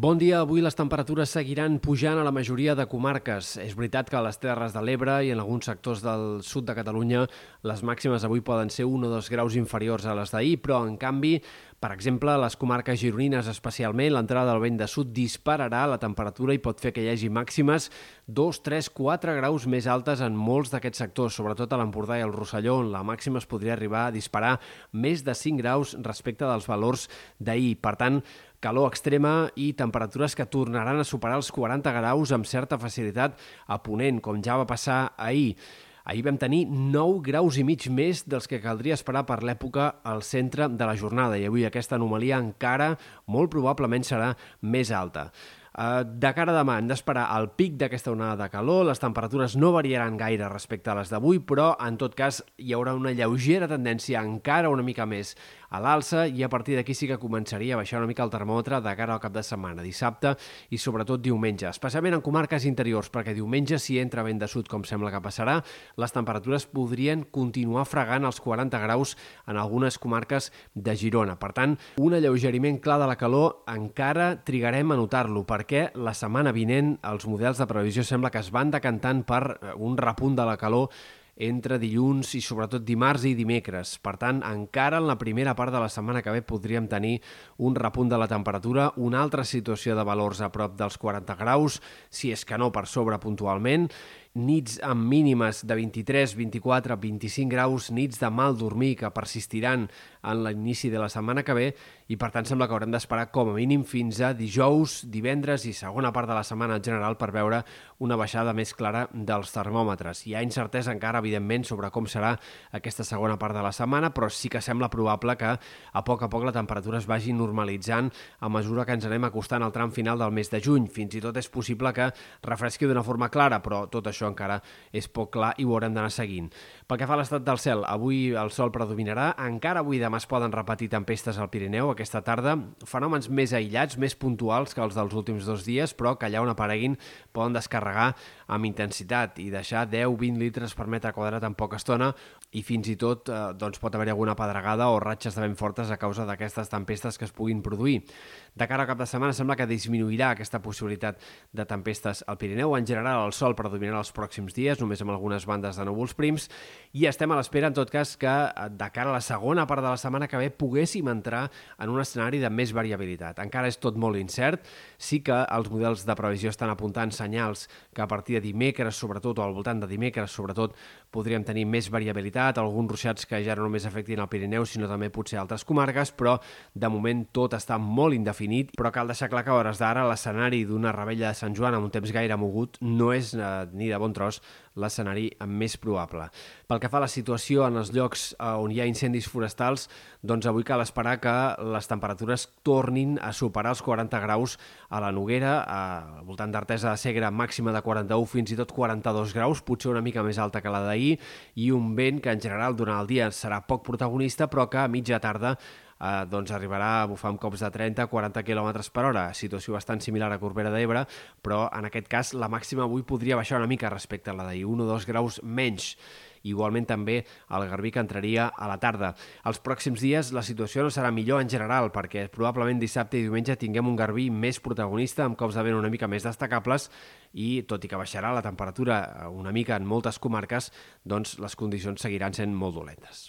Bon dia. Avui les temperatures seguiran pujant a la majoria de comarques. És veritat que a les Terres de l'Ebre i en alguns sectors del sud de Catalunya les màximes avui poden ser 1 o 2 graus inferiors a les d'ahir, però en canvi, per exemple, a les comarques gironines especialment, l'entrada del vent de sud dispararà la temperatura i pot fer que hi hagi màximes 2, 3, 4 graus més altes en molts d'aquests sectors, sobretot a l'Empordà i el Rosselló, on la màxima es podria arribar a disparar més de 5 graus respecte dels valors d'ahir. Per tant, calor extrema i temperatures que tornaran a superar els 40 graus amb certa facilitat a Ponent, com ja va passar ahir. Ahir vam tenir 9 graus i mig més dels que caldria esperar per l'època al centre de la jornada i avui aquesta anomalia encara molt probablement serà més alta. Eh, de cara a demà hem d'esperar el pic d'aquesta onada de calor, les temperatures no variaran gaire respecte a les d'avui, però en tot cas hi haurà una lleugera tendència encara una mica més a l'alça i a partir d'aquí sí que començaria a baixar una mica el termòmetre de cara al cap de setmana, dissabte i sobretot diumenge, especialment en comarques interiors, perquè diumenge si entra vent de sud com sembla que passarà, les temperatures podrien continuar fregant els 40 graus en algunes comarques de Girona. Per tant, un alleugeriment clar de la calor encara trigarem a notar-lo, perquè la setmana vinent els models de previsió sembla que es van decantant per eh, un repunt de la calor entre dilluns i sobretot dimarts i dimecres. Per tant, encara en la primera part de la setmana que ve podríem tenir un repunt de la temperatura, una altra situació de valors a prop dels 40 graus, si és que no per sobre puntualment, nits amb mínimes de 23, 24, 25 graus, nits de mal dormir que persistiran en l'inici de la setmana que ve i per tant sembla que haurem d'esperar com a mínim fins a dijous, divendres i segona part de la setmana en general per veure una baixada més clara dels termòmetres. Hi ha incertesa encara, evidentment, sobre com serà aquesta segona part de la setmana, però sí que sembla probable que a poc a poc la temperatura es vagi normalitzant a mesura que ens anem acostant al tram final del mes de juny. Fins i tot és possible que refresqui d'una forma clara, però tot això això encara és poc clar i ho haurem d'anar seguint. Pel que fa a l'estat del cel, avui el sol predominarà, encara avui demà es poden repetir tempestes al Pirineu aquesta tarda, fenòmens més aïllats, més puntuals que els dels últims dos dies, però que allà on apareguin poden descarregar amb intensitat i deixar 10-20 litres per metre quadrat en poca estona i fins i tot eh, doncs pot haver alguna pedregada o ratxes de vent fortes a causa d'aquestes tempestes que es puguin produir. De cara al cap de setmana sembla que disminuirà aquesta possibilitat de tempestes al Pirineu. En general, el sol predominarà els pròxims dies, només amb algunes bandes de núvols prims, i estem a l'espera, en tot cas, que eh, de cara a la segona part de la setmana que ve poguéssim entrar en un escenari de més variabilitat. Encara és tot molt incert, sí que els models de previsió estan apuntant senyals que a partir de dimecres, sobretot, o al voltant de dimecres, sobretot, podríem tenir més variabilitat, alguns ruixats que ja no només afectin el Pirineu, sinó també potser altres comarques, però de moment tot està molt indefinit, però cal deixar clar que a hores d'ara l'escenari d'una rebella de Sant Joan amb un temps gaire mogut no és eh, ni de bon tros l'escenari més probable. Pel que fa a la situació en els llocs eh, on hi ha incendis forestals, doncs avui cal esperar que les temperatures tornin a superar els 40 graus a la Noguera, al voltant d'Artesa de Segre màxima de 41 fins i tot 42 graus, potser una mica més alta que la d'ahir, i un vent que en general durant el dia serà poc protagonista, però que a mitja tarda eh, doncs arribarà a bufar amb cops de 30-40 km per hora, situació bastant similar a Corbera d'Ebre, però en aquest cas la màxima avui podria baixar una mica respecte a la d'ahir, 1 o 2 graus menys. Igualment també el Garbí que entraria a la tarda. Els pròxims dies la situació no serà millor en general perquè probablement dissabte i diumenge tinguem un Garbí més protagonista amb cops de vent una mica més destacables i tot i que baixarà la temperatura una mica en moltes comarques, doncs les condicions seguiran sent molt dolentes.